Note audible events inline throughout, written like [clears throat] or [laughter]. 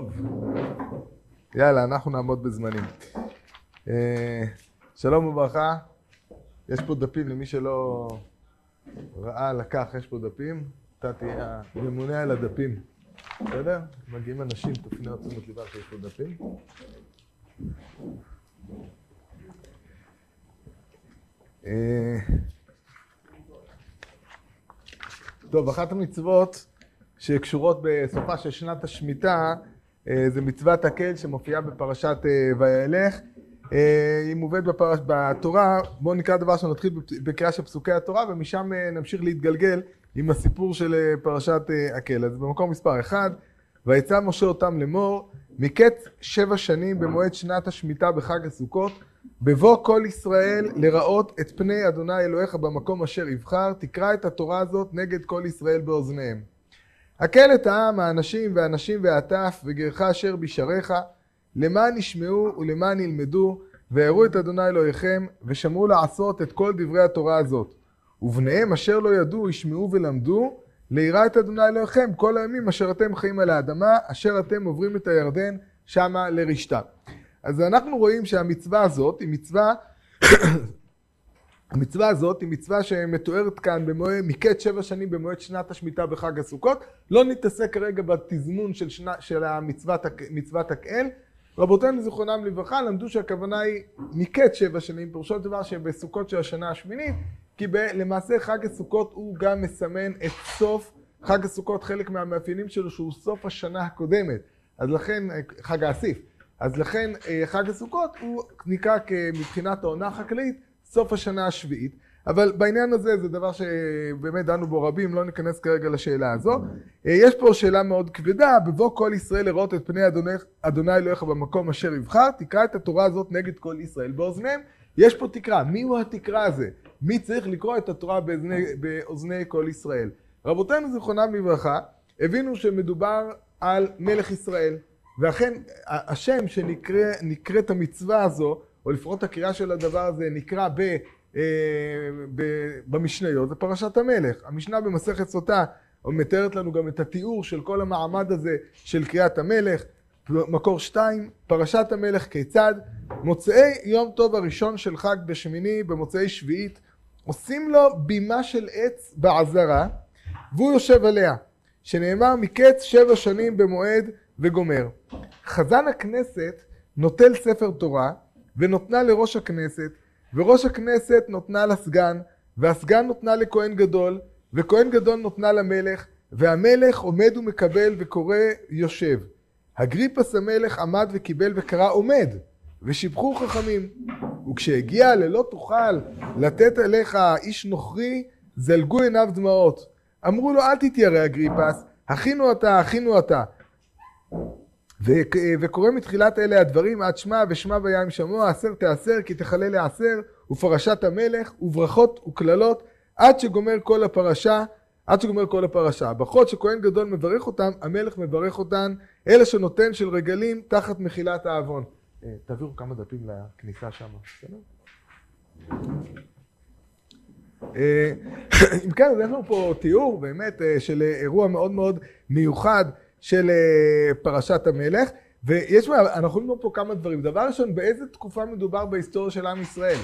טוב. יאללה, אנחנו נעמוד בזמנים. אה, שלום וברכה. יש פה דפים למי שלא ראה, לקח, יש פה דפים. אתה תהיה הממונה על הדפים. בסדר? מגיעים אנשים, תפנה את תשומת ליבה שיש פה דפים. אה, טוב, אחת המצוות שקשורות בסופה של שנת השמיטה זה מצוות הקל שמופיעה בפרשת אה, וילך. היא מובאת בפרש... בתורה, בואו נקרא דבר ראשון, נתחיל בקריאה של פסוקי התורה ומשם נמשיך להתגלגל עם הסיפור של פרשת הקל. אז במקום מספר אחד, ויצא משה אותם לאמור, מקץ שבע שנים במועד שנת השמיטה בחג הסוכות, בבוא כל ישראל לראות את פני אדוני אלוהיך במקום אשר יבחר, תקרא את התורה הזאת נגד כל ישראל באוזניהם. הקל את העם, האנשים והנשים והטף, וגרך אשר בשעריך, למען ישמעו ולמען ילמדו, ויראו את אדוני אלוהיכם, ושמרו לעשות את כל דברי התורה הזאת. ובניהם אשר לא ידעו, ישמעו ולמדו, ליראה את אדוני אלוהיכם כל הימים אשר אתם חיים על האדמה, אשר אתם עוברים את הירדן, שמה לרשתה. אז אנחנו רואים שהמצווה הזאת היא מצווה, המצווה הזאת היא מצווה שמתוארת כאן מקץ שבע שנים במועד שנת השמיטה בחג הסוכות. לא נתעסק כרגע בתזמון של, שנה, של המצוות, מצוות הקהל. רבותינו זיכרונם לברכה למדו שהכוונה היא מקץ שבע שנים, פירושו של דבר שבסוכות של השנה השמינית, כי ב, למעשה חג הסוכות הוא גם מסמן את סוף, חג הסוכות חלק מהמאפיינים שלו שהוא סוף השנה הקודמת. אז לכן, חג האסיף. אז לכן אה, חג הסוכות הוא נקרא מבחינת העונה החקלאית סוף השנה השביעית. אבל בעניין הזה זה דבר שבאמת דנו בו רבים, לא ניכנס כרגע לשאלה הזו. אה, יש פה שאלה מאוד כבדה, בבוא כל ישראל לראות את פני אדוני, אדוני אלוהיך במקום אשר יבחר, תקרא את התורה הזאת נגד כל ישראל באוזניהם. יש פה תקרה, מי הוא התקרה הזה? מי צריך לקרוא את התורה באוזני, באוזני כל ישראל? רבותינו זיכרונם לברכה, הבינו שמדובר על מלך ישראל. ואכן השם שנקראת המצווה הזו, או לפחות הקריאה של הדבר הזה, נקרא ב, אה, ב, במשניות, זה פרשת המלך. המשנה במסכת סוטה מתארת לנו גם את התיאור של כל המעמד הזה של קריאת המלך. מקור שתיים, פרשת המלך כיצד? מוצאי יום טוב הראשון של חג בשמיני במוצאי שביעית עושים לו בימה של עץ בעזרה והוא יושב עליה שנאמר מקץ שבע שנים במועד וגומר. חזן הכנסת נוטל ספר תורה ונותנה לראש הכנסת, וראש הכנסת נותנה לסגן, והסגן נותנה לכהן גדול, וכהן גדול נותנה למלך, והמלך עומד ומקבל וקורא יושב. אגריפס המלך עמד וקיבל וקרא עומד, ושיבחו חכמים. וכשהגיע ללא תוכל לתת אליך איש נוכרי, זלגו עיניו דמעות. אמרו לו אל תתיירא אגריפס, הכינו אתה, הכינו אתה. וקורא מתחילת אלה הדברים עד שמע ושמע וים שמוע עשר תעשר כי תכלה לעשר ופרשת המלך וברכות וקללות עד שגומר כל הפרשה עד שגומר כל הפרשה. ברכות שכהן גדול מברך אותם המלך מברך אותן אלה שנותן של רגלים תחת מחילת העוון. אה, תעבירו כמה דפים לכניסה שם? אה, [clears throat] אם כן, אז יש לנו פה תיאור באמת אה, של אירוע מאוד מאוד מיוחד של אה, פרשת המלך, ויש, אנחנו רואים פה כמה דברים. דבר ראשון, באיזה תקופה מדובר בהיסטוריה של עם ישראל?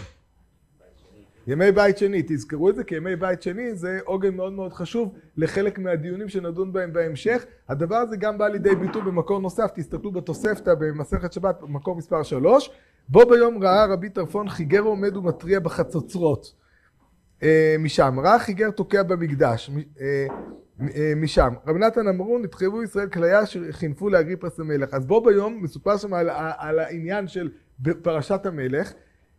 ימי בית שני, תזכרו את זה, כי ימי בית שני זה עוגן מאוד מאוד חשוב לחלק מהדיונים שנדון בהם בהמשך. הדבר הזה גם בא לידי ביטוי במקור נוסף, תסתכלו בתוספתא במסכת שבת, מקור מספר 3. בו ביום ראה רבי טרפון חיגר עומד ומתריע בחצוצרות. אה, משם, ראה חיגר תוקע במקדש. אה, משם. רבי נתן אמרו, נתחייבו ישראל כליה שחינפו לאגריפס המלך. אז בו ביום מסופר שם על, על העניין של פרשת המלך.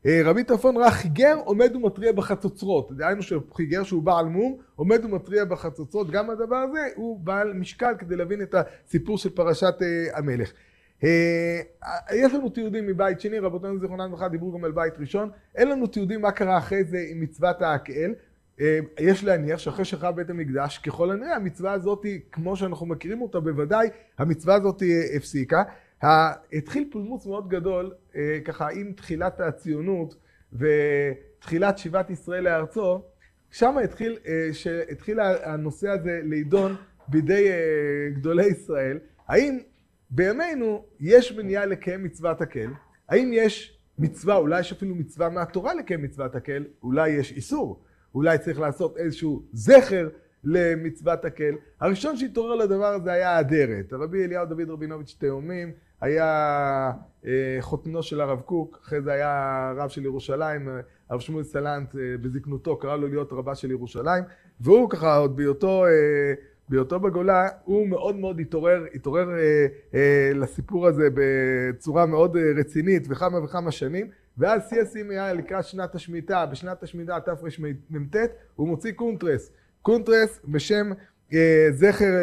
אה, רבי טרפון ראה חיגר עומד ומתריע בחצוצרות. דהיינו שחיגר שהוא בעל מום, עומד ומתריע בחצוצרות. גם הדבר הזה הוא בעל משקל כדי להבין את הסיפור של פרשת אה, המלך. יש לנו תיעודים מבית שני, רבותינו זיכרונם לברכה דיברו גם על בית ראשון. אין לנו תיעודים מה קרה אחרי זה עם מצוות ההקהל. אה, יש להניח שאחרי שחרב בית המקדש, ככל הנראה המצווה הזאת, כמו שאנחנו מכירים אותה בוודאי, המצווה הזאת אה, הפסיקה. התחיל פולמוס מאוד גדול, אה, ככה עם תחילת הציונות ותחילת שיבת ישראל לארצו, שם התחיל, התחיל הנושא הזה להידון בידי גדולי ישראל, האם בימינו יש מניעה לקיים מצוות הקל. האם יש מצווה, אולי יש אפילו מצווה מהתורה לקיים מצוות הקל, אולי יש איסור, אולי צריך לעשות איזשהו זכר למצוות הקל. הראשון שהתעורר לדבר הזה היה האדרת. הרבי אליהו דוד רבינוביץ' תאומים, היה אה, חותנו של הרב קוק, אחרי זה היה רב של ירושלים, הרב שמואל סלנט אה, בזקנותו קרא לו להיות רבה של ירושלים, והוא ככה עוד בהיותו, אה, בהיותו בגולה, הוא מאוד מאוד התעורר, התעורר לסיפור הזה בצורה מאוד רצינית וכמה וכמה שנים, ואז שיא השיאים היה לקראת שנת השמיטה, בשנת השמיטה תרמ"ט, הוא מוציא קונטרס, קונטרס בשם זכר,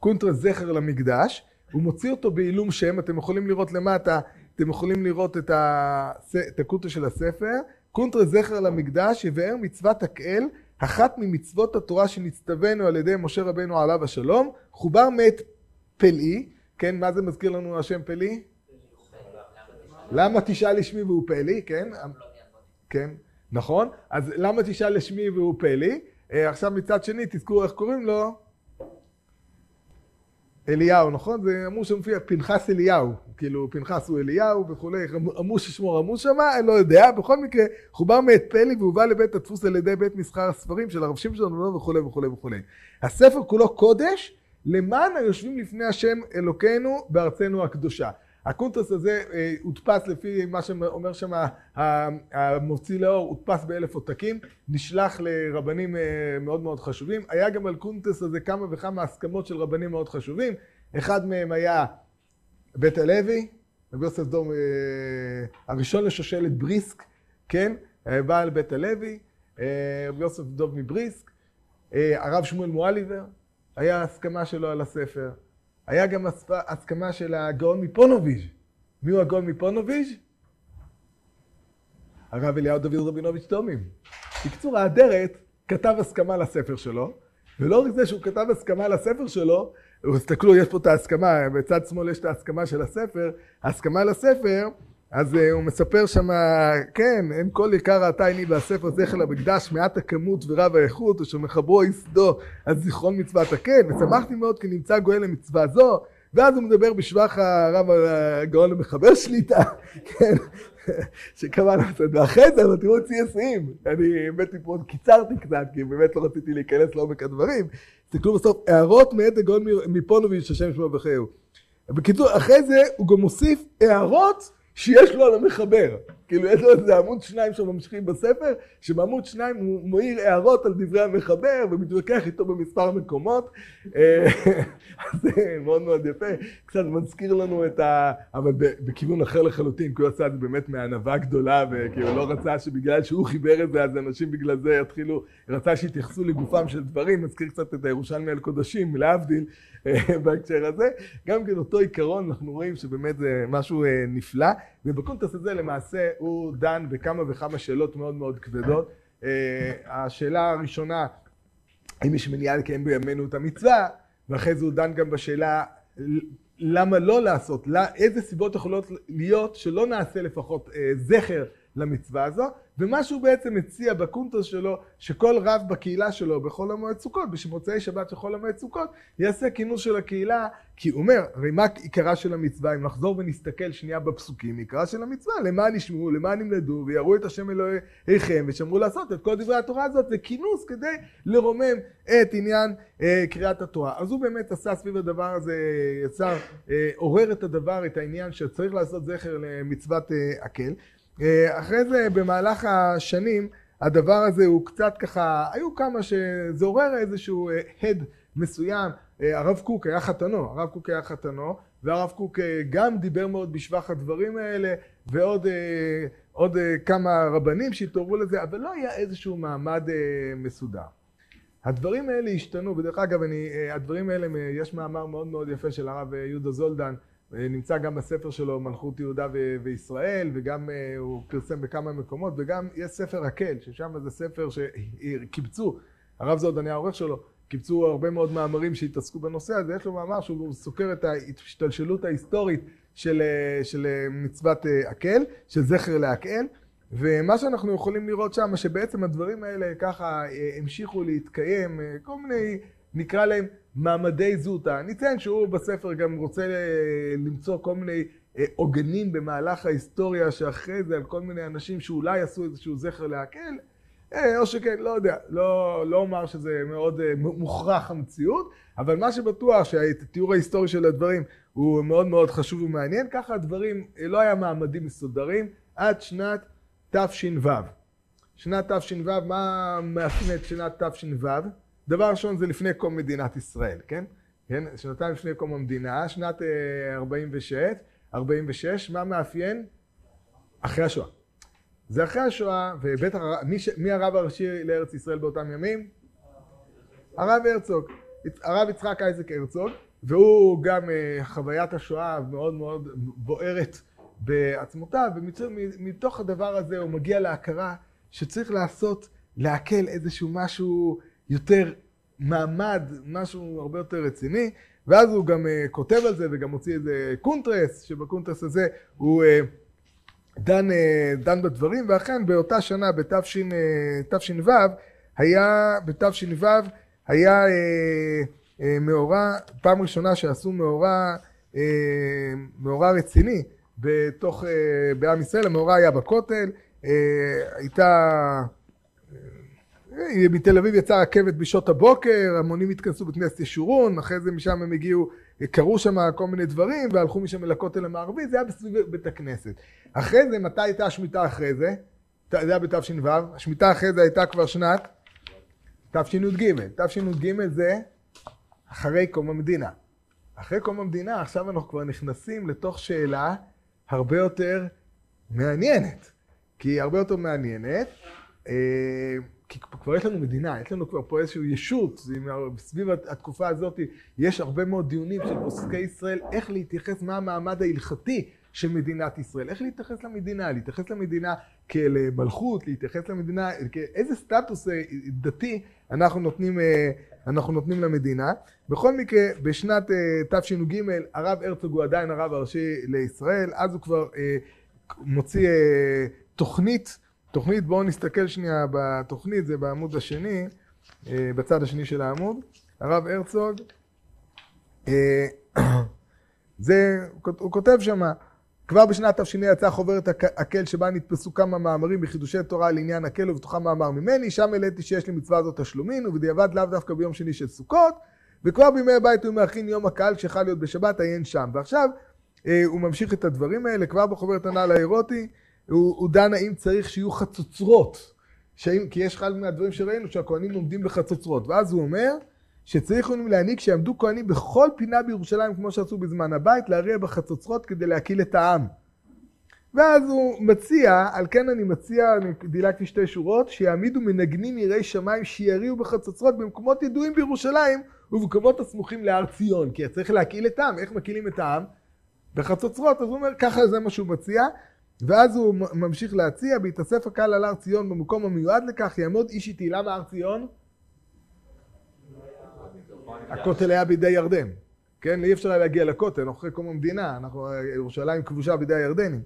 קונטרס זכר למקדש, הוא מוציא אותו בעילום שם, אתם יכולים לראות למטה, אתם יכולים לראות את, ה... את הקונטר של הספר, קונטר זכר למקדש, יבאר מצוות הקהל, אחת ממצוות התורה שנצטווינו על ידי משה רבנו עליו השלום, חובר מאת פלאי, כן, מה זה מזכיר לנו השם פלאי? למה תשאל לשמי והוא פלאי, כן? כן, נכון. אז למה תשאל לשמי והוא פלאי? אה, עכשיו מצד שני, תזכרו איך קוראים לו. אליהו, נכון? זה אמרו שמופיע פנחס אליהו, כאילו פנחס הוא אליהו וכולי, אמרו ששמו רמוז שמה, אני לא יודע, בכל מקרה, חובר מאת פלי והובא לבית הדפוס על ידי בית מסחר הספרים של הרב שמשון וכולי וכולי וכולי. הספר כולו קודש למען היושבים לפני השם אלוקינו בארצנו הקדושה. הקונטרס הזה אה, הודפס לפי מה שאומר שם המוציא לאור, הודפס באלף עותקים, נשלח לרבנים אה, מאוד מאוד חשובים. היה גם על קונטרס הזה כמה וכמה הסכמות של רבנים מאוד חשובים. אחד מהם היה בית הלוי, רבי יוסף דום, אה, הראשון לשושלת בריסק, כן, בעל בית הלוי, רבי יוסף דוב מבריסק, הרב שמואל מואליבר, היה הסכמה שלו על הספר. היה גם הסכמה של הגאון מפונוביז'. מי הוא הגאון מפונוביז'? הרב אליהו דוד רבינוביץ' תומים. בקצור, האדרת כתב הסכמה לספר שלו, ולא רק זה שהוא כתב הסכמה לספר שלו, תסתכלו, יש פה את ההסכמה, בצד שמאל יש את ההסכמה של הספר, ההסכמה לספר, אז uh, הוא מספר שם, כן, אין כל יקר ראתה עיני והספר זכר למקדש, מעט הכמות ורב האיכות, אשר מחברו יסדו על זיכרון מצוות הקן, ושמחתי מאוד כי נמצא גואל למצווה זו, ואז הוא מדבר בשבח הרב הגאון המחבר שליטה, [laughs] כן, שקבע לעשות, ואחרי זה, אבל תראו את שיא השיאים, אני באמת פה קיצרתי קצת, כי באמת לא רציתי להיכנס לעומק הדברים, תסתכלו בסוף, הערות מאת הגאון מפונוביץ', השם שמו וחייהו. בקיצור, אחרי זה הוא גם מוסיף הערות שיש לו על המחבר. כאילו יש לו איזה עמוד שניים שממשיכים בספר, שבעמוד שניים הוא מעיר הערות על דברי המחבר ומתווכח איתו במספר מקומות. אה, [laughs] אז זה מאוד מאוד יפה. קצת מזכיר לנו את ה... אבל בכיוון אחר לחלוטין, כי הוא עשה את זה באמת מענווה גדולה, וכאילו לא רצה שבגלל שהוא חיבר את זה, אז אנשים בגלל זה יתחילו, רצה שיתייחסו לגופם של דברים, מזכיר קצת את הירושלמי על קודשים, להבדיל, אה, בהקשר הזה. גם כן אותו עיקרון, אנחנו רואים שבאמת זה משהו אה, נפלא, ובקונטס הזה למעשה הוא דן בכמה וכמה שאלות מאוד מאוד כבדות. אה, השאלה הראשונה, האם יש מניעה לקיים בימינו את המצווה, ואחרי זה הוא דן גם בשאלה למה לא לעשות, איזה סיבות יכולות להיות שלא נעשה לפחות זכר למצווה הזו, ומה שהוא בעצם מציע בקונטרס שלו, שכל רב בקהילה שלו בחול המועד סוכות, בשמוצאי שבת של חול המועד סוכות, יעשה כינוס של הקהילה, כי הוא אומר, הרי מה עיקרה של המצווה, אם נחזור ונסתכל שנייה בפסוקים, עיקרה של המצווה, למען ישמעו, למען ילמדו, ויראו את השם אלוהיכם, ושמרו לעשות את כל דברי התורה הזאת, זה כינוס כדי לרומם את עניין אה, קריאת התורה. אז הוא באמת עשה סביב הדבר הזה, יצר, אה, עורר את הדבר, את העניין שצריך לעשות זכר למצוות אה, הקל. אה, אחרי זה במהלך השנים הדבר הזה הוא קצת ככה, היו כמה שזה עורר איזשהו אה, הד מסוים, אה, הרב קוק היה חתנו, הרב קוק היה חתנו והרב קוק גם דיבר מאוד בשבח הדברים האלה ועוד עוד כמה רבנים שהתעוררו לזה, אבל לא היה איזשהו מעמד מסודר. הדברים האלה השתנו, ודרך אגב, אני, הדברים האלה, יש מאמר מאוד מאוד יפה של הרב יהודה זולדן נמצא גם בספר שלו מלכות יהודה וישראל וגם אה, הוא פרסם בכמה מקומות וגם יש ספר הקל ששם זה ספר שקיבצו הרב זוד אני העורך שלו קיבצו הרבה מאוד מאמרים שהתעסקו בנושא הזה יש לו מאמר שהוא סוקר את ההשתלשלות ההיסטורית של, אה, של אה, מצוות הקל של זכר להקל ומה שאנחנו יכולים לראות שם שבעצם הדברים האלה ככה המשיכו להתקיים כל מיני נקרא להם מעמדי זוטה. ניתן שהוא בספר גם רוצה למצוא כל מיני עוגנים במהלך ההיסטוריה שאחרי זה על כל מיני אנשים שאולי עשו איזשהו זכר להקל, או שכן, לא יודע, לא, לא אומר שזה מאוד מוכרח המציאות, אבל מה שבטוח שהתיאור ההיסטורי של הדברים הוא מאוד מאוד חשוב ומעניין, ככה הדברים, לא היה מעמדים מסודרים עד שנת תש"ו. שנת תש"ו, מה מאפיין את שנת תש"ו? דבר ראשון זה לפני קום מדינת ישראל, כן? כן? שנתיים לפני קום המדינה, שנת 46, 46, מה מאפיין? אחרי השואה. זה אחרי השואה, ובטח, מי, מי הרב הראשי לארץ ישראל באותם ימים? הרב הרצוג. הרב יצחק אייזק הרצוג, והוא גם חוויית השואה מאוד מאוד בוערת בעצמותיו, ומתוך הדבר הזה הוא מגיע להכרה שצריך לעשות, לעכל איזשהו משהו יותר מעמד, משהו הרבה יותר רציני, ואז הוא גם כותב על זה וגם מוציא איזה קונטרס, שבקונטרס הזה הוא דן, דן בדברים, ואכן באותה שנה בתש"ו היה, בתש"ו היה מאורע, פעם ראשונה שעשו מאורע, מאורע רציני בתוך, בעם ישראל, המאורע היה בכותל, הייתה, מתל אביב יצאה רכבת בשעות הבוקר, המונים התכנסו בכנסת ישורון, אחרי זה משם הם הגיעו, קרו שם כל מיני דברים והלכו משם לכותל המערבי, זה היה בסביב בית הכנסת. אחרי זה, מתי הייתה השמיטה אחרי זה? זה היה בתש"ו, השמיטה אחרי זה הייתה כבר שנת תשי"ג. תשי"ג זה אחרי קום המדינה. אחרי קום המדינה, עכשיו אנחנו כבר נכנסים לתוך שאלה הרבה יותר מעניינת. כי היא הרבה יותר מעניינת, כי כבר יש לנו מדינה, יש לנו כבר פה איזושהי ישות, סביב התקופה הזאת יש הרבה מאוד דיונים של פוסקי ישראל, איך להתייחס, מה המעמד ההלכתי של מדינת ישראל, איך להתייחס למדינה, להתייחס למדינה כאל מלכות, להתייחס למדינה, איזה סטטוס דתי אנחנו נותנים, אנחנו נותנים למדינה. בכל מקרה, בשנת תשנ"ג הרב הרצוג הוא עדיין הרב הראשי לישראל, אז הוא כבר מוציא תוכנית, תוכנית, בואו נסתכל שנייה בתוכנית, זה בעמוד השני, בצד השני של העמוד, הרב הרצוג, [coughs] זה, הוא כותב שמה, כבר בשנת תש"ה יצאה חוברת הקל שבה נתפסו כמה מאמרים בחידושי תורה לעניין הקל ובתוכם מאמר ממני, שם העליתי שיש לי מצווה זאת תשלומין ובדיעבד לאו דווקא ביום שני של סוכות וכבר בימי הבית הוא מכין יום הקהל שחל להיות בשבת עיין שם. ועכשיו הוא ממשיך את הדברים האלה כבר בחוברת הנ"ל האירוטי הוא, הוא דן האם צריך שיהיו חצוצרות שאם, כי יש אחד מהדברים שראינו שהכהנים עומדים בחצוצרות. ואז הוא אומר שצריך להעניק שיעמדו כהנים בכל פינה בירושלים כמו שעשו בזמן הבית, להריע בחצוצרות כדי להקיל את העם. ואז הוא מציע, על כן אני מציע, אני דילגתי שתי שורות, שיעמידו מנגנים יראי שמיים שיריעו בחצוצרות במקומות ידועים בירושלים ובמקומות הסמוכים להר ציון, כי צריך להקיל את העם, איך מקילים את העם? בחצוצרות, אז הוא אומר, ככה זה מה שהוא מציע, ואז הוא ממשיך להציע, בהתאסף הקהל על הר ציון במקום המיועד לכך, יעמוד איש איתי, למה הר ציון? הכותל היה בידי ירדן, כן? אי אפשר היה להגיע לכותל, אנחנו אחרי קום המדינה, אנחנו, ירושלים כבושה בידי הירדנים.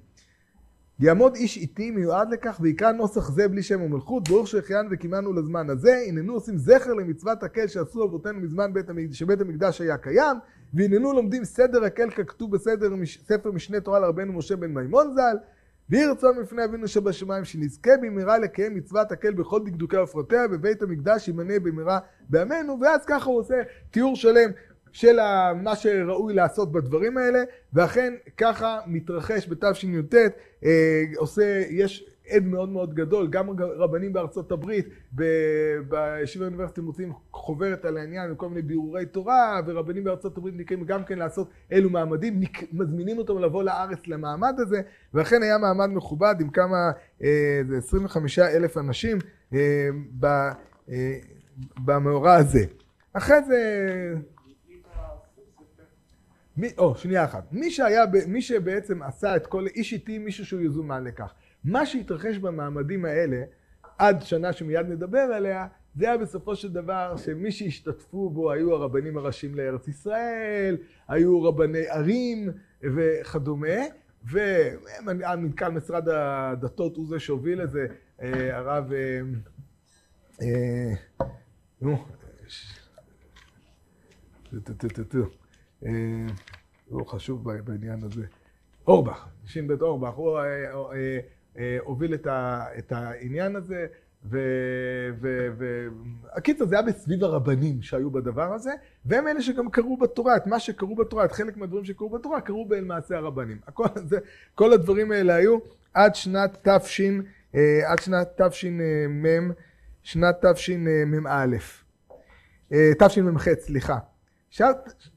יעמוד איש איתי מיועד לכך ויקרא נוסח זה בלי שם ומלכות, ברוך שהחיינו וקימנו לזמן הזה, הננו עושים זכר למצוות הקל שעשו אבותינו מזמן בית המקדש, שבית המקדש היה קיים, והננו לומדים סדר הקל ככתוב בסדר ספר משנה תורה לרבנו משה בן מימון ז"ל, ויהי רצון מפני אבינו שבשמיים שנזכה במהרה לקיים מצוות הקל בכל דקדוקי ופרטיה בבית המקדש ימנה במהרה בימינו ואז ככה הוא עושה תיאור שלם של מה שראוי לעשות בדברים האלה ואכן ככה מתרחש בתשי"ט עושה יש עד מאוד מאוד גדול גם רבנים בארצות הברית בישיבה האוניברסיטה מוצאים חוברת על העניין וכל מיני בירורי תורה ורבנים בארצות הברית נקראים גם כן לעשות אלו מעמדים מזמינים אותם לבוא לארץ למעמד הזה ואכן היה מעמד מכובד עם כמה זה 25 אלף אנשים במאורע הזה אחרי זה מי, או, שנייה אחת. מי שהיה, מי שבעצם עשה את כל, איש איתי מישהו שהוא יזומן לכך. מה שהתרחש במעמדים האלה, עד שנה שמיד נדבר עליה, זה היה בסופו של דבר שמי שהשתתפו בו היו הרבנים הראשיים לארץ ישראל, היו רבני ערים וכדומה, והמנכ"ל משרד הדתות הוא זה שהוביל את זה, הרב, נו, הוא חשוב בעניין הזה. אורבך, ש"ב אורבך, הוא הוביל את העניין הזה. והקיצר, זה היה בסביב הרבנים שהיו בדבר הזה, והם אלה שגם קראו בתורה, את מה שקראו בתורה, את חלק מהדברים שקראו בתורה, קראו בין מעשי הרבנים. הכל, זה, כל הדברים האלה היו עד שנת תש... עד שנת תשמ... שנת תשמ"א. תשמ"ח, סליחה.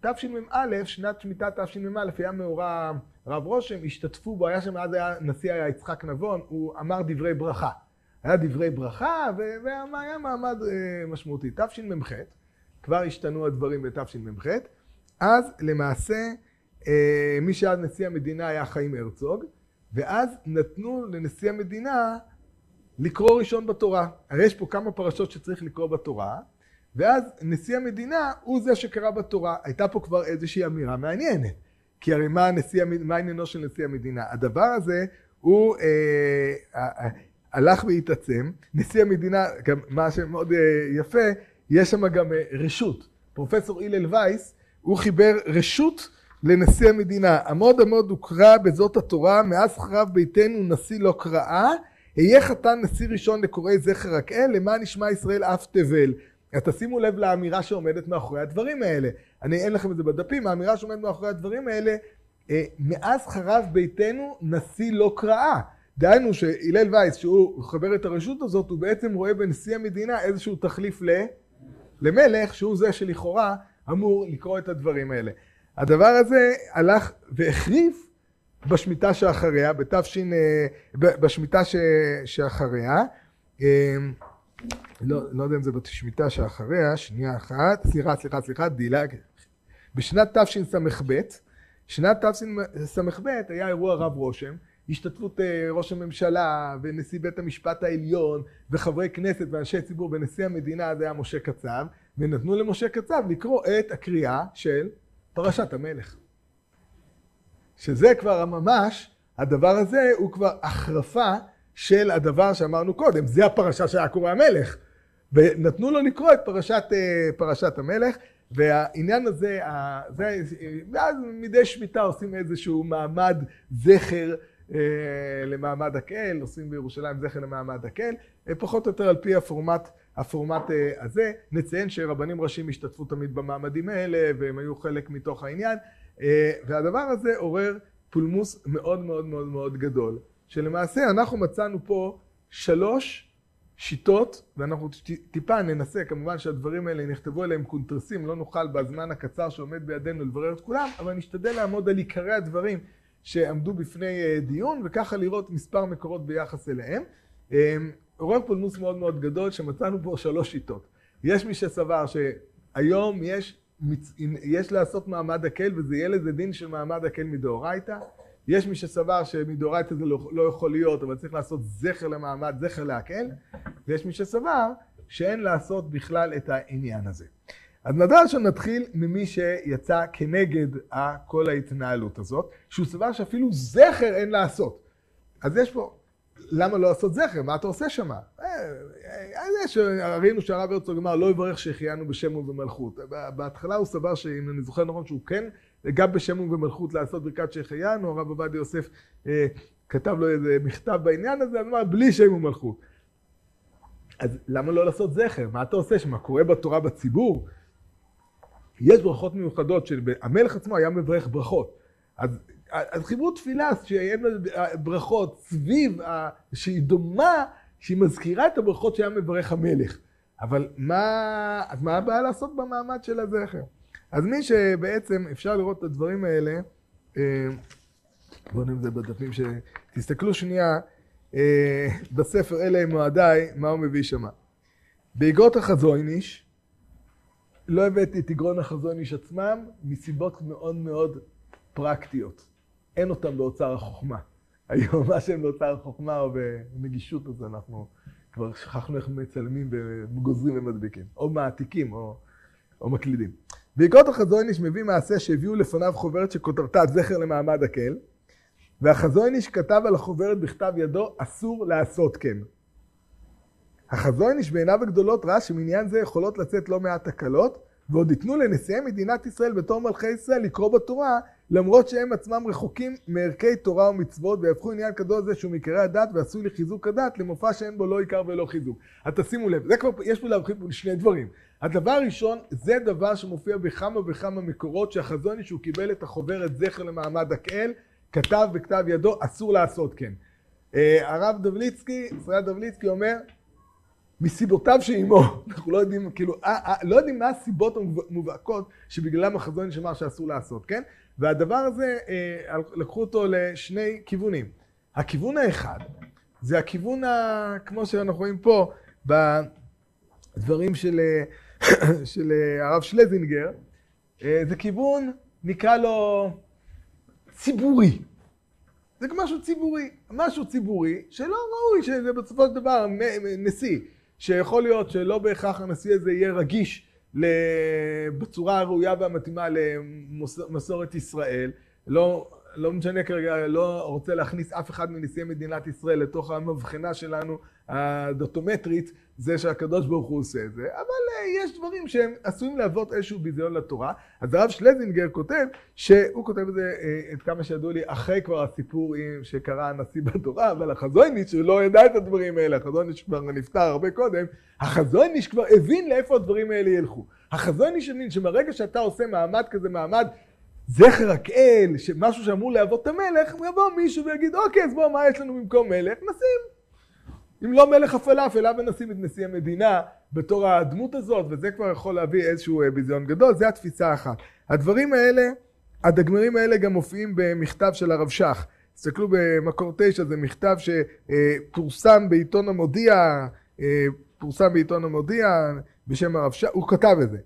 תשמ"א, שנת שמיטת תשמ"א, היה מאורע רב רושם, השתתפו בו, היה שם, אז היה נשיא היה יצחק נבון, הוא אמר דברי ברכה. היה דברי ברכה, והיה מעמד משמעותי. תשמ"ח, כבר השתנו הדברים בתשמ"ח, אז למעשה מי שהיה נשיא המדינה היה חיים הרצוג, ואז נתנו לנשיא המדינה לקרוא ראשון בתורה. הרי יש פה כמה פרשות שצריך לקרוא בתורה, ואז נשיא המדינה הוא זה שקרא בתורה. הייתה פה כבר איזושהי אמירה מעניינת. כי הרי מה, הנשיא, מה עניינו של נשיא המדינה? הדבר הזה הוא אה, הלך והתעצם. נשיא המדינה, גם מה שמאוד אה, יפה, יש שם גם אה, רשות. פרופסור הלל וייס, הוא חיבר רשות לנשיא המדינה. עמוד עמוד וקרא בזאת התורה, מאז חרב ביתנו נשיא לא קראה, אהיה חתן נשיא ראשון לקוראי זכר רק אל, למען ישמע ישראל אף תבל. אז תשימו לב לאמירה שעומדת מאחורי הדברים האלה. אני, אין לכם את זה בדפים, האמירה שעומדת מאחורי הדברים האלה, אה, מאז חרב ביתנו נשיא לא קראה. דהיינו שהלל וייס, שהוא חבר את הרשות הזאת, הוא בעצם רואה בנשיא המדינה איזשהו תחליף ל... למלך, שהוא זה שלכאורה אמור לקרוא את הדברים האלה. הדבר הזה הלך והחריף בשמיטה שאחריה, בתש... בשמיטה ש... שאחריה. לא, לא יודע אם זה בשמיטה שאחריה, שנייה אחת, סליחה, סליחה, סליחה, דילג. בשנת תשס"ב, שנת תשס"ב היה אירוע רב רושם, השתתפות ראש הממשלה ונשיא בית המשפט העליון וחברי כנסת ואנשי ציבור ונשיא המדינה, זה היה משה קצב, ונתנו למשה קצב לקרוא את הקריאה של פרשת המלך. שזה כבר ממש, הדבר הזה הוא כבר החרפה של הדבר שאמרנו קודם, זה הפרשה שהיה קורא המלך. ונתנו לו לקרוא את פרשת, פרשת המלך, והעניין הזה, זה, ואז מדי שמיטה עושים איזשהו מעמד זכר למעמד הקהל, עושים בירושלים זכר למעמד הקהל, פחות או יותר על פי הפורמט, הפורמט הזה. נציין שרבנים ראשיים השתתפו תמיד במעמדים האלה, והם היו חלק מתוך העניין. והדבר הזה עורר פולמוס מאוד מאוד מאוד מאוד גדול, שלמעשה אנחנו מצאנו פה שלוש שיטות, ואנחנו טיפה ננסה, כמובן שהדברים האלה נכתבו אליהם קונטרסים, לא נוכל בזמן הקצר שעומד בידינו לברר את כולם, אבל נשתדל לעמוד על עיקרי הדברים שעמדו בפני דיון, וככה לראות מספר מקורות ביחס אליהם. עורר פולמוס מאוד מאוד גדול, שמצאנו פה שלוש שיטות. יש מי שסבר שהיום יש יש לעשות מעמד הקל וזה יהיה לזה דין של מעמד הקל מדאורייתא. יש מי שסבר שמדאורייתא זה לא, לא יכול להיות, אבל צריך לעשות זכר למעמד, זכר להקל, ויש מי שסבר שאין לעשות בכלל את העניין הזה. אז נדע שנתחיל ממי שיצא כנגד כל ההתנהלות הזאת, שהוא סבר שאפילו זכר אין לעשות. אז יש פה, למה לא לעשות זכר? מה אתה עושה שמה? ראינו שהרב הרצוג אמר לא יברך שהחיינו בשם ובמלכות. בהתחלה הוא סבר שאם אני זוכר נכון שהוא כן גם בשם ובמלכות לעשות ברכת שהחיינו, הרב עובדיה יוסף כתב לו איזה מכתב בעניין הזה, אמר בלי שם ומלכות. אז למה לא לעשות זכר? מה אתה עושה? שמה קורה בתורה בציבור? יש ברכות מיוחדות שהמלך עצמו היה מברך ברכות. אז אז חיברו תפילה שאין ברכות סביב, שהיא דומה, שהיא מזכירה את הברכות שהיה מברך המלך. אבל מה, מה הבעיה לעשות במעמד של הזכר? אז מי שבעצם אפשר לראות את הדברים האלה, בואו נראה את זה בדפים ש... תסתכלו שנייה בספר אלה עם מועדיי, מה הוא מביא שמה. באגרות החזויניש, לא הבאתי את אגרון החזויניש עצמם, מסיבות מאוד מאוד פרקטיות. אין אותם באוצר החוכמה. [laughs] היום מה שהם באוצר החוכמה או בנגישות, אז אנחנו כבר שכחנו איך מצלמים וגוזרים ומדביקים. או מעתיקים או, או מקלידים. בעקבות החזון מביא מעשה שהביאו לפניו חוברת שכותרתה זכר למעמד הקל, והחזון איש כתב על החוברת בכתב ידו, אסור לעשות כן. החזון איש בעיניו הגדולות ראה שמעניין זה יכולות לצאת לא מעט תקלות, ועוד ייתנו לנשיאי מדינת ישראל בתור מלכי ישראל לקרוא בתורה, למרות שהם עצמם רחוקים מערכי תורה ומצוות, ויהפכו עניין קדוש זה שהוא מעיקרי הדת ועשוי לחיזוק הדת, למופע שאין בו לא עיקר ולא חיזוק. אז תשימו לב, זה כבר, יש פה להבחין שני דברים. הדבר הראשון, זה דבר שמופיע בכמה וכמה מקורות, שהחזון שהוא קיבל את החוברת זכר למעמד הקהל, כתב בכתב ידו, אסור לעשות כן. אה, הרב דבליצקי, ישראל דבליצקי אומר, מסיבותיו שעימו, [laughs] אנחנו לא יודעים, כאילו, אה, אה, לא יודעים מה הסיבות המובהקות שבגללם החזון שמר שאסור לעשות, כן? והדבר הזה, לקחו אותו לשני כיוונים. הכיוון האחד, זה הכיוון, ה, כמו שאנחנו רואים פה, בדברים של, של הרב שלזינגר, זה כיוון, נקרא לו ציבורי. זה משהו ציבורי, משהו ציבורי שלא ראוי שזה בסופו של דבר נשיא, שיכול להיות שלא בהכרח הנשיא הזה יהיה רגיש בצורה הראויה והמתאימה למסורת ישראל, לא, לא משנה כרגע, לא רוצה להכניס אף אחד מנשיאי מדינת ישראל לתוך המבחנה שלנו הדוטומטרית, זה שהקדוש ברוך הוא עושה את זה, אבל uh, יש דברים שהם עשויים להוות איזשהו ביזיון לתורה. אז הרב שלזינגר כותב, שהוא כותב את זה, uh, את כמה שידעו לי, אחרי כבר הסיפור שקרא הנשיא בתורה, אבל החזויניש, שהוא לא ידע את הדברים האלה, החזויניש כבר נפטר הרבה קודם, החזויניש כבר הבין לאיפה הדברים האלה ילכו. החזויניש הבין שמרגע שאתה עושה מעמד כזה, מעמד זכר הכאל, משהו שאמור להוות את המלך, יבוא מישהו ויגיד, אוקיי, אז בוא, מה יש לנו במקום מלך? נשים. אם לא מלך הפלאפל, למה נשים את נשיא המדינה בתור הדמות הזאת, וזה כבר יכול להביא איזשהו אה, ביזיון גדול, זה התפיסה האחת. הדברים האלה, הדגמרים האלה גם מופיעים במכתב של הרב שך. תסתכלו במקור תשע, זה מכתב שפורסם בעיתון המודיע, אה, פורסם בעיתון המודיע בשם הרב שך, הוא כתב את זה.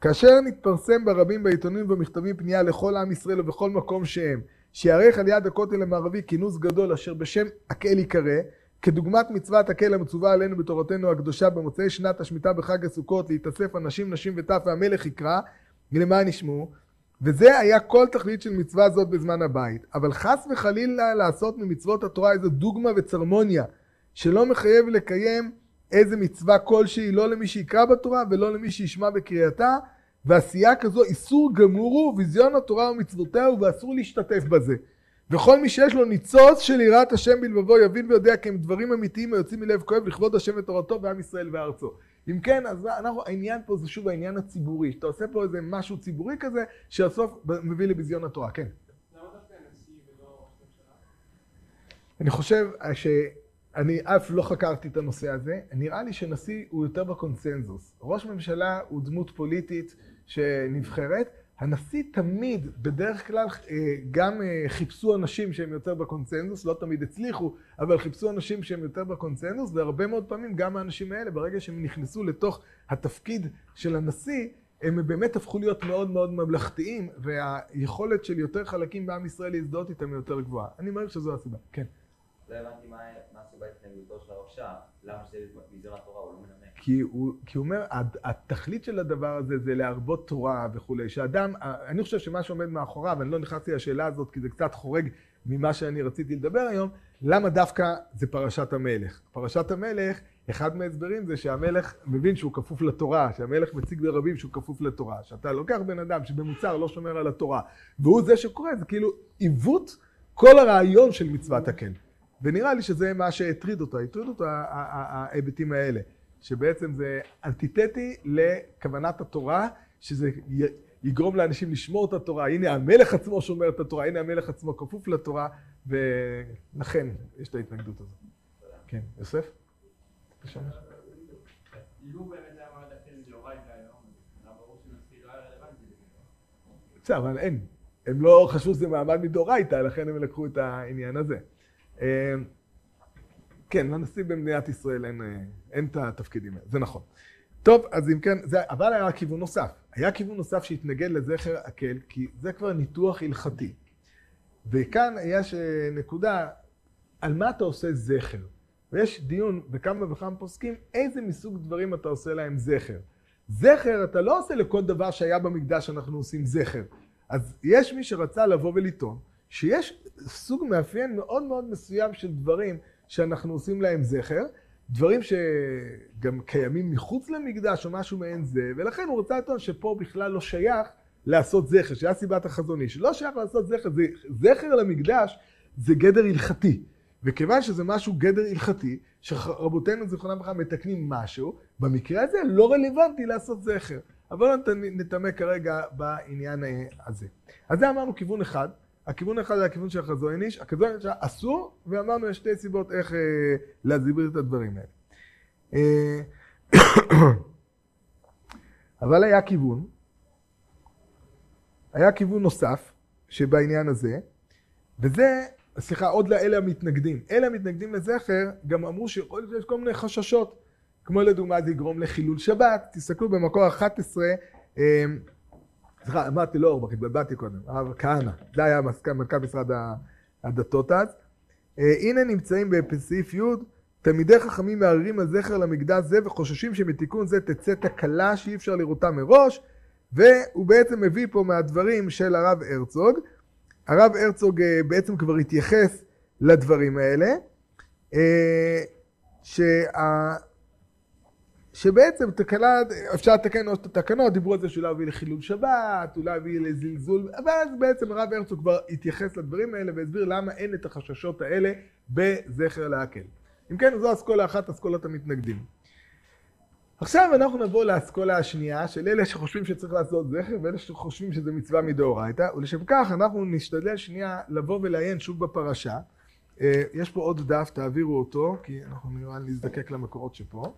כאשר נתפרסם ברבים בעיתונים ובמכתבים פנייה לכל עם ישראל ובכל מקום שהם, שיערך על יד הכותל המערבי כינוס גדול אשר בשם הקהל ייקרא, כדוגמת מצוות הקהל המצווה עלינו בתורתנו הקדושה במוצאי שנת השמיטה בחג הסוכות להתאסף אנשים, נשים וטף והמלך יקרא, למען ישמעו, וזה היה כל תכלית של מצווה זאת בזמן הבית. אבל חס וחלילה לעשות ממצוות התורה איזו דוגמה וצרמוניה, שלא מחייב לקיים איזה מצווה כלשהי, לא למי שיקרא בתורה ולא למי שישמע בקריאתה, ועשייה כזו איסור גמור הוא ביזיון התורה ומצוותיה ואסור להשתתף בזה. וכל מי שיש לו ניצוץ של יראת השם בלבבו יבין ויודע כי הם דברים אמיתיים היוצאים מלב כואב לכבוד השם ותורתו ועם ישראל וארצו. אם כן, אז אנחנו, העניין פה זה שוב העניין הציבורי, שאתה עושה פה איזה משהו ציבורי כזה, שהסוף מביא לביזיון התורה, כן. אני חושב שאני אף לא חקרתי את הנושא הזה, נראה לי שנשיא הוא יותר בקונצנזוס. ראש ממשלה הוא דמות פוליטית שנבחרת, הנשיא תמיד, בדרך כלל, אה, גם אה, חיפשו אנשים שהם יותר בקונצנזוס, לא תמיד הצליחו, אבל חיפשו אנשים שהם יותר בקונצנזוס, והרבה מאוד פעמים גם האנשים האלה, ברגע שהם נכנסו לתוך התפקיד של הנשיא, הם באמת הפכו להיות מאוד מאוד ממלכתיים, והיכולת של יותר חלקים בעם ישראל להזדהות איתם היא יותר גבוהה. אני מעריך שזו הסיבה, כן. לא הבנתי מה הסיבה התנגדותו של הרב למה שזה ביזיון התורה, הוא לא. כי הוא, כי הוא אומר, התכלית של הדבר הזה זה להרבות תורה וכולי, שאדם, אני חושב שמה שעומד מאחוריו, אני לא נכנסתי לשאלה הזאת כי זה קצת חורג ממה שאני רציתי לדבר היום, למה דווקא זה פרשת המלך? פרשת המלך, אחד מההסברים זה שהמלך מבין שהוא כפוף לתורה, שהמלך מציג ברבים שהוא כפוף לתורה, שאתה לוקח בן אדם שבמוצר לא שומר על התורה, והוא זה שקורא, זה כאילו עיוות כל הרעיון של מצוות הקן. ונראה לי שזה מה שהטריד אותו, הטריד אותו ההיבטים האלה. שבעצם זה אנטיתטי לכוונת התורה, שזה יגרום לאנשים לשמור את התורה. הנה המלך עצמו שומר את התורה, הנה המלך עצמו כפוף לתורה, ולכן יש את ההתנגדות הזאת. כן, יוסף? בבקשה. בסדר, אבל אין. הם לא חשבו שזה מעמד מדאורייתא, לכן הם לקחו את העניין הזה. כן, לנשיא במדינת ישראל אין, אה, אין את התפקידים האלה, זה נכון. טוב, אז אם כן, זה, אבל היה כיוון נוסף. היה כיוון נוסף שהתנגד לזכר הקל, כי זה כבר ניתוח הלכתי. וכאן יש אה, נקודה, על מה אתה עושה זכר? ויש דיון בכמה וכמה פוסקים, איזה מסוג דברים אתה עושה להם זכר. זכר אתה לא עושה לכל דבר שהיה במקדש אנחנו עושים זכר. אז יש מי שרצה לבוא ולטעון, שיש סוג מאפיין מאוד מאוד מסוים של דברים שאנחנו עושים להם זכר, דברים שגם קיימים מחוץ למקדש או משהו מעין זה, ולכן הוא רוצה לטעון שפה בכלל לא שייך לעשות זכר, שהיה סיבת החזון איש. לא שייך לעשות זכר, זה, זכר למקדש זה גדר הלכתי. וכיוון שזה משהו גדר הלכתי, שרבותינו זיכרונם לברכה מתקנים משהו, במקרה הזה לא רלוונטי לעשות זכר. אבל לא נתעמק כרגע בעניין הזה. אז זה אמרנו כיוון אחד. הכיוון אחד זה הכיוון של החזון איש, הכיוון של אסור, ואמרנו יש שתי סיבות איך אה, להסביר את הדברים האלה. אה, [coughs] אבל היה כיוון, היה כיוון נוסף שבעניין הזה, וזה, סליחה, עוד לאלה המתנגדים. אלה המתנגדים לזכר גם אמרו שיכול להיות שיש כל מיני חששות, כמו לדוגמה זה יגרום לחילול שבת, תסתכלו במקור 11, אה, סליחה, אמרתי לא אורבך, התבלבלתי קודם, הרב כהנא, זה היה מנכ"ל משרד הדתות אז. אה, הנה נמצאים בסעיף י' תלמידי חכמים מערערים על זכר למקדש זה וחוששים שמתיקון זה תצא תקלה שאי אפשר לראותה מראש והוא בעצם מביא פה מהדברים של הרב הרצוג. הרב הרצוג אה, בעצם כבר התייחס לדברים האלה, אה, שה... שבעצם תקלה, אפשר לתקן עוד את התקנות, דיברו על זה שאולי יביא לחילול שבת, אולי יביא לזלזול, ואז בעצם הרב הרצוג כבר התייחס לדברים האלה והסביר למה אין את החששות האלה בזכר להקל. אם כן, זו אסכולה אחת, אסכולת המתנגדים. עכשיו אנחנו נבוא לאסכולה השנייה של אלה שחושבים שצריך לעשות זכר ואלה שחושבים שזה מצווה מדאורייתא ולשם כך אנחנו נשתדל שנייה לבוא ולעיין שוב בפרשה אה, יש פה עוד דף, תעבירו אותו כי אנחנו נראה להזדקק למקורות שפה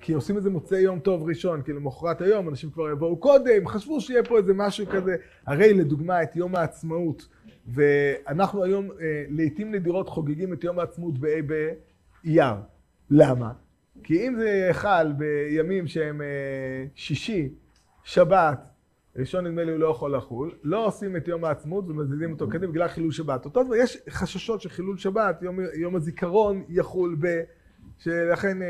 כי עושים את זה מוצאי יום טוב ראשון, כי למחרת היום אנשים כבר יבואו קודם, חשבו שיהיה פה איזה משהו כזה. הרי לדוגמה את יום העצמאות, ואנחנו היום אה, לעיתים נדירות חוגגים את יום העצמאות באי באייר. למה? כי אם זה חל בימים שהם אה, שישי, שבת, ראשון נדמה לי הוא לא יכול לחול, לא עושים את יום העצמאות ומזיזים אותו קדימה בגלל חילול שבת. אותו דבר, יש חששות שחילול שבת, יום, יום הזיכרון יחול ב... שלכן אה,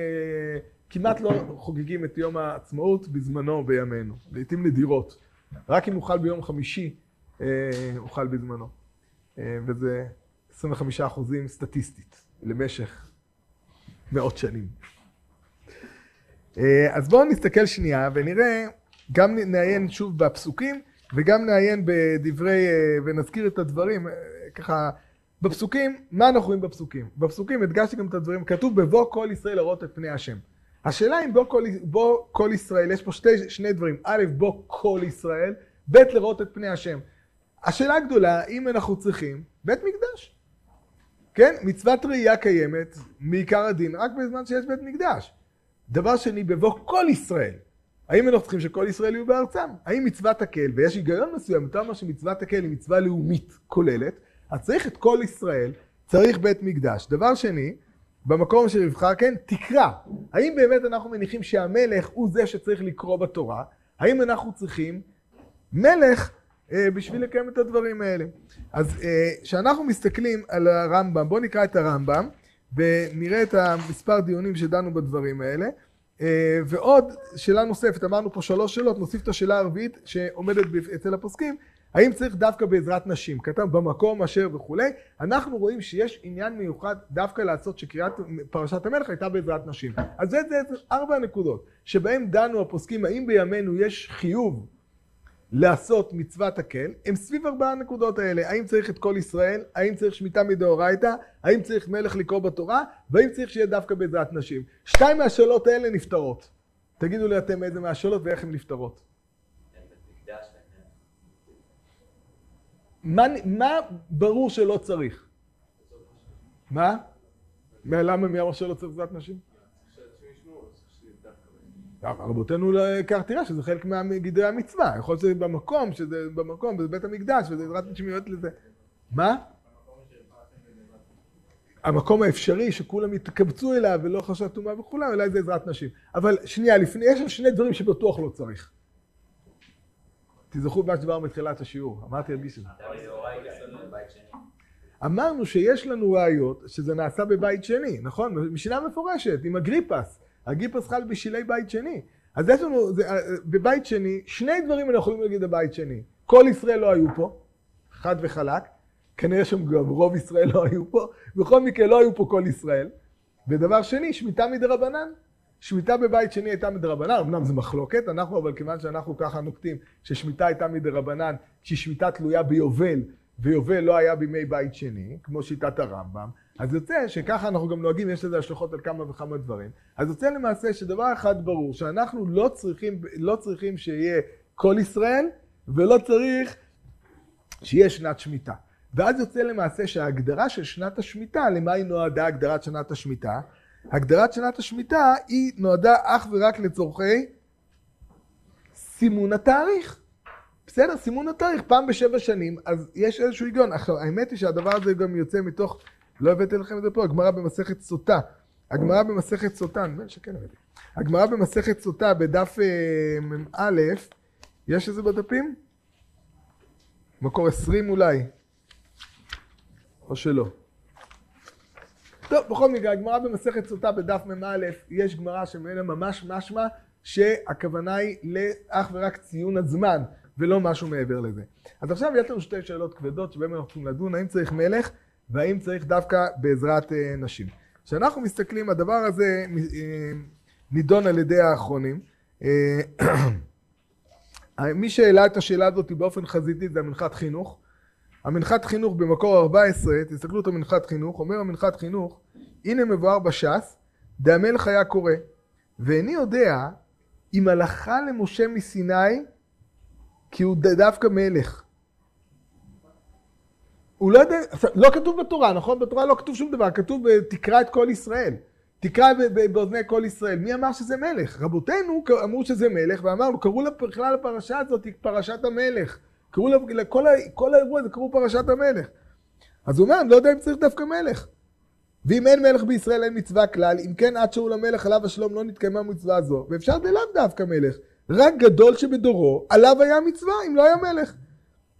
כמעט לא חוגגים את יום העצמאות בזמנו בימינו, לעיתים נדירות. רק אם חל ביום חמישי, אה, חל בזמנו. אה, וזה 25 אחוזים סטטיסטית למשך מאות שנים. אז בואו נסתכל שנייה ונראה גם נעיין שוב בפסוקים וגם נעיין בדברי, אה, ונזכיר את הדברים, אה, ככה, בפסוקים, מה אנחנו רואים בפסוקים? בפסוקים הדגשתי גם את הדברים, כתוב בבוא כל ישראל לראות את פני השם. השאלה אם בוא כל, בוא כל ישראל, יש פה שתי, שני דברים, א', בוא כל ישראל, ב', לראות את פני השם. השאלה הגדולה, אם אנחנו צריכים בית מקדש. כן, מצוות ראייה קיימת מעיקר הדין רק בזמן שיש בית מקדש. דבר שני, בבוא כל ישראל. האם אנחנו צריכים שכל ישראל יהיו בארצם? האם מצוות הקהל, ויש היגיון מסוים, אתה אומר שמצוות הקהל היא מצווה לאומית כוללת, אז צריך את כל ישראל, צריך בית מקדש. דבר שני, במקום של רבחה, כן, תקרא. האם באמת אנחנו מניחים שהמלך הוא זה שצריך לקרוא בתורה? האם אנחנו צריכים מלך אה, בשביל לקיים את הדברים האלה? אז כשאנחנו אה, מסתכלים על הרמב"ם, בואו נקרא את הרמב"ם ונראה את המספר דיונים שדנו בדברים האלה. אה, ועוד שאלה נוספת, אמרנו פה שלוש שאלות, נוסיף את השאלה הרביעית שעומדת אצל הפוסקים, האם צריך דווקא בעזרת נשים? כתב במקום אשר וכולי, אנחנו רואים שיש עניין מיוחד דווקא לעשות שקריאת פרשת המלך הייתה בעזרת נשים. אז זה, זה, זה ארבע נקודות שבהם דנו הפוסקים האם בימינו יש חיוב לעשות מצוות הקל, הם סביב ארבעה הנקודות האלה. האם צריך את כל ישראל? האם צריך שמיטה מדאורייתא? האם צריך מלך לקרוא בתורה? והאם צריך שיהיה דווקא בעזרת נשים? שתיים מהשאלות האלה נפתרות. תגידו לי אתם איזה מהשאלות ואיך הן נפתרות. מה, מה ברור שלא צריך? מה? למה מי אמר שלא צריך בעזרת נשים? רבותינו לכך תראה שזה חלק מגדרי המצווה, יכול להיות שזה במקום, שזה במקום, זה בית המקדש, וזה עזרת נשים מיועדת לזה. מה? המקום האפשרי שכולם יתקבצו אליו ולא חשב טומאה וכולם, אולי זה עזרת נשים. אבל שנייה, לפני, יש שני דברים שבטוח לא צריך. תזכרו מה שדיברנו בתחילת השיעור, אמרתי על גיסא. אמרנו שיש לנו ראיות שזה נעשה בבית שני, נכון? משנה מפורשת, עם אגריפס. הגיפוס חל בשלהי בית שני. אז יש לנו, זה, אה, בבית שני, שני דברים אנחנו יכולים להגיד בבית שני. כל ישראל לא היו פה, חד וחלק. כנראה שגם רוב ישראל לא היו פה, בכל מקרה לא היו פה כל ישראל. ודבר שני, שמיטה מדרבנן. שמיטה בבית שני הייתה מדרבנן, אמנם זו מחלוקת, אנחנו אבל כיוון שאנחנו ככה נוקטים ששמיטה הייתה מדרבנן, שהיא שמיטה תלויה ביובל, ויובל לא היה בימי בית שני, כמו שיטת הרמב"ם, אז יוצא שככה אנחנו גם נוהגים, יש לזה השלכות על כמה וכמה דברים. אז יוצא למעשה שדבר אחד ברור, שאנחנו לא צריכים, לא צריכים שיהיה כל ישראל, ולא צריך שיהיה שנת שמיטה. ואז יוצא למעשה שההגדרה של שנת השמיטה, למה היא נועדה הגדרת שנת השמיטה? הגדרת שנת השמיטה היא נועדה אך ורק לצורכי סימון התאריך. בסדר, סימון התאריך פעם בשבע שנים, אז יש איזשהו היגיון. האמת היא שהדבר הזה גם יוצא מתוך, לא הבאתי לכם את זה פה, הגמרא במסכת סוטה. הגמרא במסכת סוטה, נדמה לי שכן הבאתי. הגמרא במסכת סוטה בדף אה, מ"א, יש את זה בדפים? מקור עשרים אולי. או שלא. טוב, בכל מקרה, הגמרא במסכת סוטה בדף מ"א, יש גמרא שממנה ממש משמע שהכוונה היא לאך ורק ציון הזמן, ולא משהו מעבר לזה. אז עכשיו יש לנו שתי שאלות כבדות שבהן אנחנו צריכים לדון, האם צריך מלך, והאם צריך דווקא בעזרת אה, נשים. כשאנחנו מסתכלים, הדבר הזה אה, נידון על ידי האחרונים. אה, [clears throat] מי שהעלה את השאלה הזאת באופן חזיתי זה המנחת חינוך. המנחת חינוך במקור 14, תסתכלו את המנחת חינוך, אומר המנחת חינוך, הנה מבואר בש"ס, דהמלך היה קורא, ואיני יודע אם הלכה למשה מסיני כי הוא דווקא מלך. הוא לא יודע, לא כתוב בתורה, נכון? בתורה לא כתוב שום דבר, כתוב תקרא את כל ישראל. תקרא באוזני כל ישראל. מי אמר שזה מלך? רבותינו אמרו שזה מלך, ואמרנו, קראו בכלל לפרשה הזאת פרשת המלך. קראו לכל כל האירוע הזה קראו פרשת המלך. אז הוא אומר, אני לא יודע אם צריך דווקא מלך. ואם אין מלך בישראל אין מצווה כלל, אם כן עד שאול המלך עליו השלום לא נתקיימה מצווה זו, ואפשר דלאו דווקא מלך. רק גדול שבדורו, עליו היה מצווה אם לא היה מלך.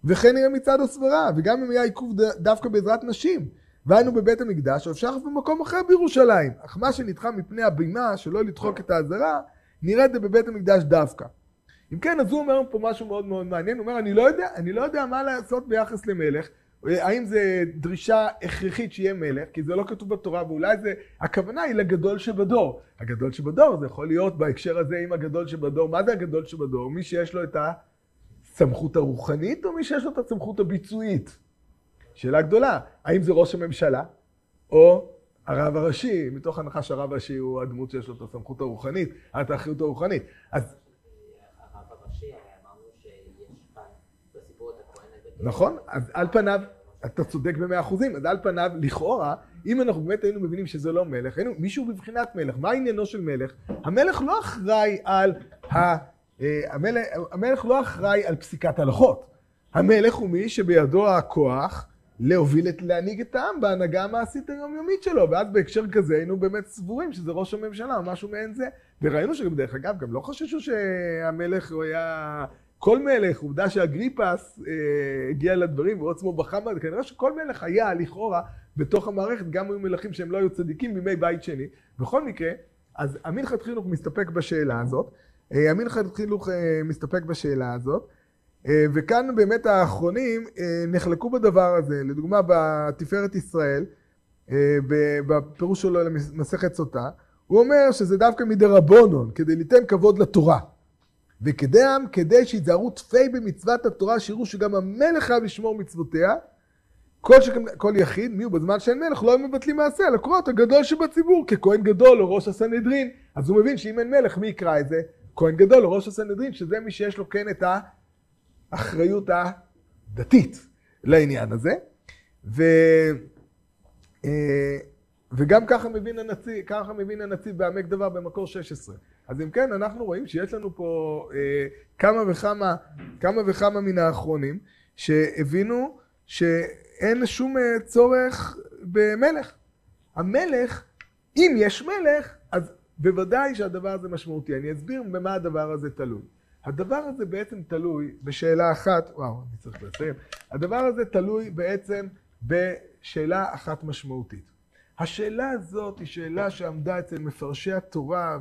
וכן יהיה מצד הסברה, וגם אם היה עיכוב דווקא בעזרת נשים. והיינו בבית המקדש, או אפשר במקום אחר בירושלים. אך מה שנדחה מפני הבימה, שלא לדחוק את האזהרה, נראה את זה בבית המקדש דווקא. אם כן, אז הוא אומר פה משהו מאוד מאוד מעניין, הוא אומר, אני לא יודע, אני לא יודע מה לעשות ביחס למלך, האם זה דרישה הכרחית שיהיה מלך, כי זה לא כתוב בתורה, ואולי זה, הכוונה היא לגדול שבדור. הגדול שבדור זה יכול להיות בהקשר הזה עם הגדול שבדור, מה זה הגדול שבדור? מי שיש לו את הסמכות הרוחנית, או מי שיש לו את הסמכות הביצועית? שאלה גדולה, האם זה ראש הממשלה, או הרב הראשי, מתוך הנחה שהרב הראשי הוא הדמות שיש לו את הסמכות הרוחנית, את האחריות הרוחנית. אז נכון? אז על פניו, אתה צודק במאה אחוזים, אז על פניו, לכאורה, אם אנחנו באמת היינו מבינים שזה לא מלך, היינו מישהו בבחינת מלך, מה עניינו של מלך? המלך לא אחראי על ה... אה, המלך, המלך לא אחראי על פסיקת הלכות. המלך הוא מי שבידו הכוח להוביל את, להנהיג את העם בהנהגה המעשית היומיומית שלו, ואז בהקשר כזה היינו באמת סבורים שזה ראש הממשלה או משהו מעין זה. וראינו שגם, דרך אגב, גם לא חששו שהמלך הוא היה כל מלך, עובדה שאגריפס אה, הגיע לדברים והוא עצמו בזה, כנראה שכל מלך היה לכאורה בתוך המערכת, גם היו מלכים שהם לא היו צדיקים בימי בית שני. בכל מקרה, אז המנחת חינוך מסתפק בשאלה הזאת, אה, המנחת חינוך אה, מסתפק בשאלה הזאת, אה, וכאן באמת האחרונים נחלקו בדבר הזה, לדוגמה בתפארת ישראל, בפירוש שלו למסכת סוטה, הוא אומר שזה דווקא מדי רבונון, כדי ליתן כבוד לתורה. וכדם כדי שיזהרו תפי במצוות התורה, שיראו שגם המלך חייב לשמור מצוותיה. כל, שכם, כל יחיד, מי הוא בזמן שאין מלך, לא הם מבטלים מעשה, אלא קורא הגדול שבציבור, ככהן גדול או ראש הסנהדרין. אז הוא מבין שאם אין מלך, מי יקרא את זה? כהן גדול או ראש הסנהדרין, שזה מי שיש לו כן את האחריות הדתית לעניין הזה. ו... אה, וגם ככה מבין הנציב, ככה מבין הנציב בעמק דבר במקור 16. אז אם כן, אנחנו רואים שיש לנו פה אה, כמה וכמה, כמה וכמה מן האחרונים שהבינו שאין שום אה, צורך במלך. המלך, אם יש מלך, אז בוודאי שהדבר הזה משמעותי. אני אסביר במה הדבר הזה תלוי. הדבר הזה בעצם תלוי בשאלה אחת, וואו, אני צריך לסיים. הדבר הזה תלוי בעצם בשאלה אחת משמעותית. השאלה הזאת היא שאלה שעמדה אצל מפרשי התורה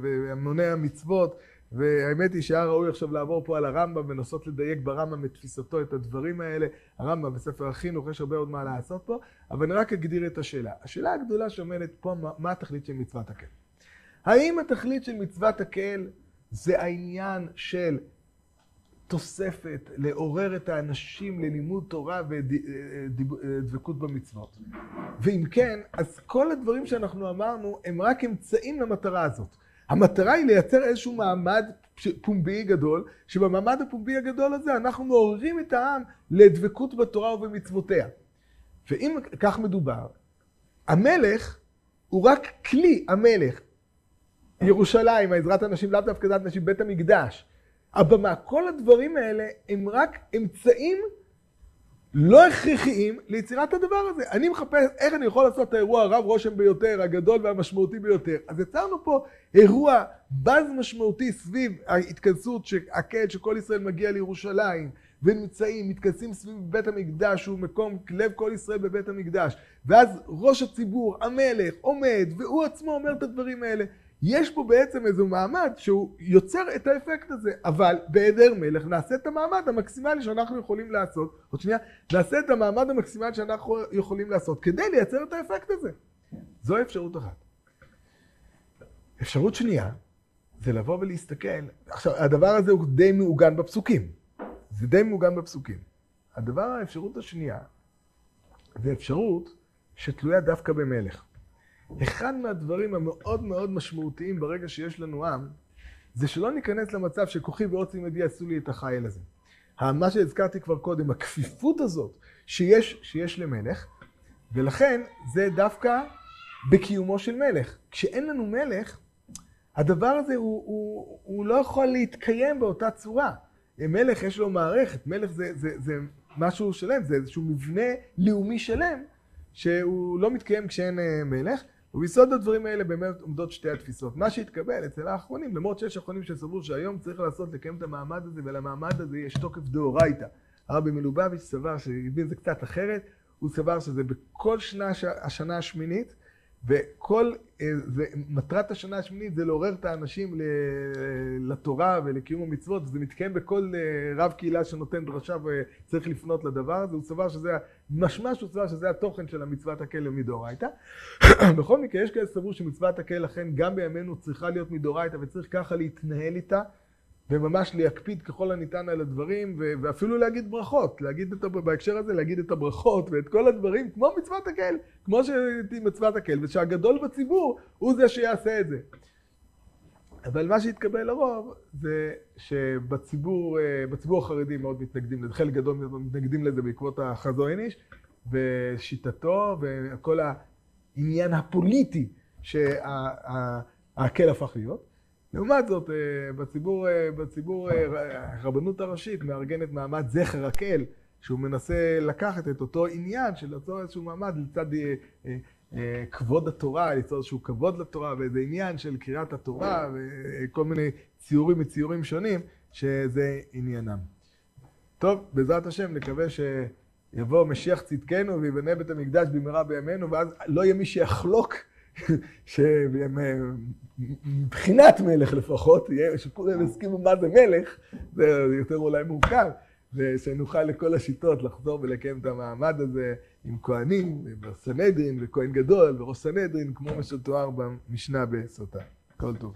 והמוני המצוות והאמת היא שהיה ראוי עכשיו לעבור פה על הרמב"ם ולנסות לדייק ברמב"ם את תפיסתו את הדברים האלה. הרמב"ם בספר החינוך, יש הרבה עוד מה לעשות פה, אבל אני רק אגדיר את השאלה. השאלה הגדולה שעומדת פה, מה התכלית של מצוות הקהל? האם התכלית של מצוות הקהל זה העניין של תוספת, לעורר את האנשים ללימוד תורה ודבקות במצוות. ואם כן, אז כל הדברים שאנחנו אמרנו הם רק אמצעים למטרה הזאת. המטרה היא לייצר איזשהו מעמד פומבי גדול, שבמעמד הפומבי הגדול הזה אנחנו מעוררים את העם לדבקות בתורה ובמצוותיה. ואם כך מדובר, המלך הוא רק כלי המלך. ירושלים, העזרת הנשים, לאו דווקא עזרת נשים, בית המקדש. הבמה, כל הדברים האלה הם רק אמצעים לא הכרחיים ליצירת הדבר הזה. אני מחפש איך אני יכול לעשות את האירוע הרב רושם ביותר, הגדול והמשמעותי ביותר. אז יצרנו פה אירוע בז משמעותי סביב ההתכנסות, הקט שכל ישראל מגיע לירושלים, ונמצאים, מתכנסים סביב בית המקדש, שהוא מקום לב כל ישראל בבית המקדש. ואז ראש הציבור, המלך, עומד, והוא עצמו אומר את הדברים האלה. יש פה בעצם איזה מעמד שהוא יוצר את האפקט הזה, אבל בהיעדר מלך נעשה את המעמד המקסימלי שאנחנו יכולים לעשות, עוד שנייה, נעשה את המעמד המקסימלי שאנחנו יכולים לעשות כדי לייצר את האפקט הזה. זו אפשרות אחת. אפשרות שנייה, זה לבוא ולהסתכל, עכשיו הדבר הזה הוא די מעוגן בפסוקים, זה די מעוגן בפסוקים. הדבר, האפשרות השנייה, זה אפשרות שתלויה דווקא במלך. אחד מהדברים המאוד מאוד משמעותיים ברגע שיש לנו עם, זה שלא ניכנס למצב שכוחי ועוצם ידי עשו לי את החיל הזה. מה שהזכרתי כבר קודם, הכפיפות הזאת שיש, שיש למלך, ולכן זה דווקא בקיומו של מלך. כשאין לנו מלך, הדבר הזה הוא, הוא, הוא לא יכול להתקיים באותה צורה. מלך יש לו מערכת, מלך זה, זה, זה משהו שלם, זה איזשהו מבנה לאומי שלם, שהוא לא מתקיים כשאין אה, מלך. וביסוד הדברים האלה באמת עומדות שתי התפיסות. מה שהתקבל אצל האחרונים, למרות שיש אחרונים שסברו שהיום צריך לעשות לקיים את המעמד הזה, ולמעמד הזה יש תוקף דאורייתא. הרבי מלובביץ' סבר שהבין את זה קצת אחרת, הוא סבר שזה בכל שנה, השנה השמינית, וכל, אה, זה, מטרת השנה השמינית זה לעורר את האנשים לתורה ולקיום המצוות, וזה מתקיים בכל אה, רב קהילה שנותן דרשה וצריך לפנות לדבר הזה, הוא סבר שזה, משמע שהוא סבר שזה התוכן של המצוות הכלא מדאורייתא. [clears throat] בכל מקרה, יש כאלה סברו שמצוות הכלא לכן גם בימינו צריכה להיות מדאורייתא וצריך ככה להתנהל איתה. וממש להקפיד ככל הניתן על הדברים, ואפילו להגיד ברכות, להגיד את, בהקשר הזה, להגיד את הברכות ואת כל הדברים, כמו מצוות הקהל, כמו שהייתי מצוות הקהל, ושהגדול בציבור הוא זה שיעשה את זה. אבל מה שהתקבל לרוב זה שבציבור בציבור החרדי מאוד מתנגדים לזה, חלק גדול מתנגדים לזה בעקבות החזון איש, ושיטתו וכל העניין הפוליטי שהקהל הפך להיות. לעומת זאת, אה, בציבור, אה, בציבור אה, הרבנות הראשית מארגנת מעמד זכר הקהל, שהוא מנסה לקחת את אותו עניין של ליצור איזשהו מעמד לצד כבוד התורה, ליצור איזשהו כבוד לתורה, ואיזה עניין של קריאת התורה, וכל מיני ציורים מציורים שונים, שזה עניינם. טוב, בעזרת השם נקווה שיבוא משיח צדקנו ויבנה בית המקדש במהרה בימינו, ואז לא יהיה מי שיחלוק שמבחינת מלך לפחות, שכולם יסכימו מה זה מלך, זה יותר אולי מורכב, ושנוכל לכל השיטות לחזור ולקיים את המעמד הזה עם כהנים, בסנהדרין, וכהן גדול, וראש סנהדרין, כמו מה שתואר במשנה בסוטה. כל טוב.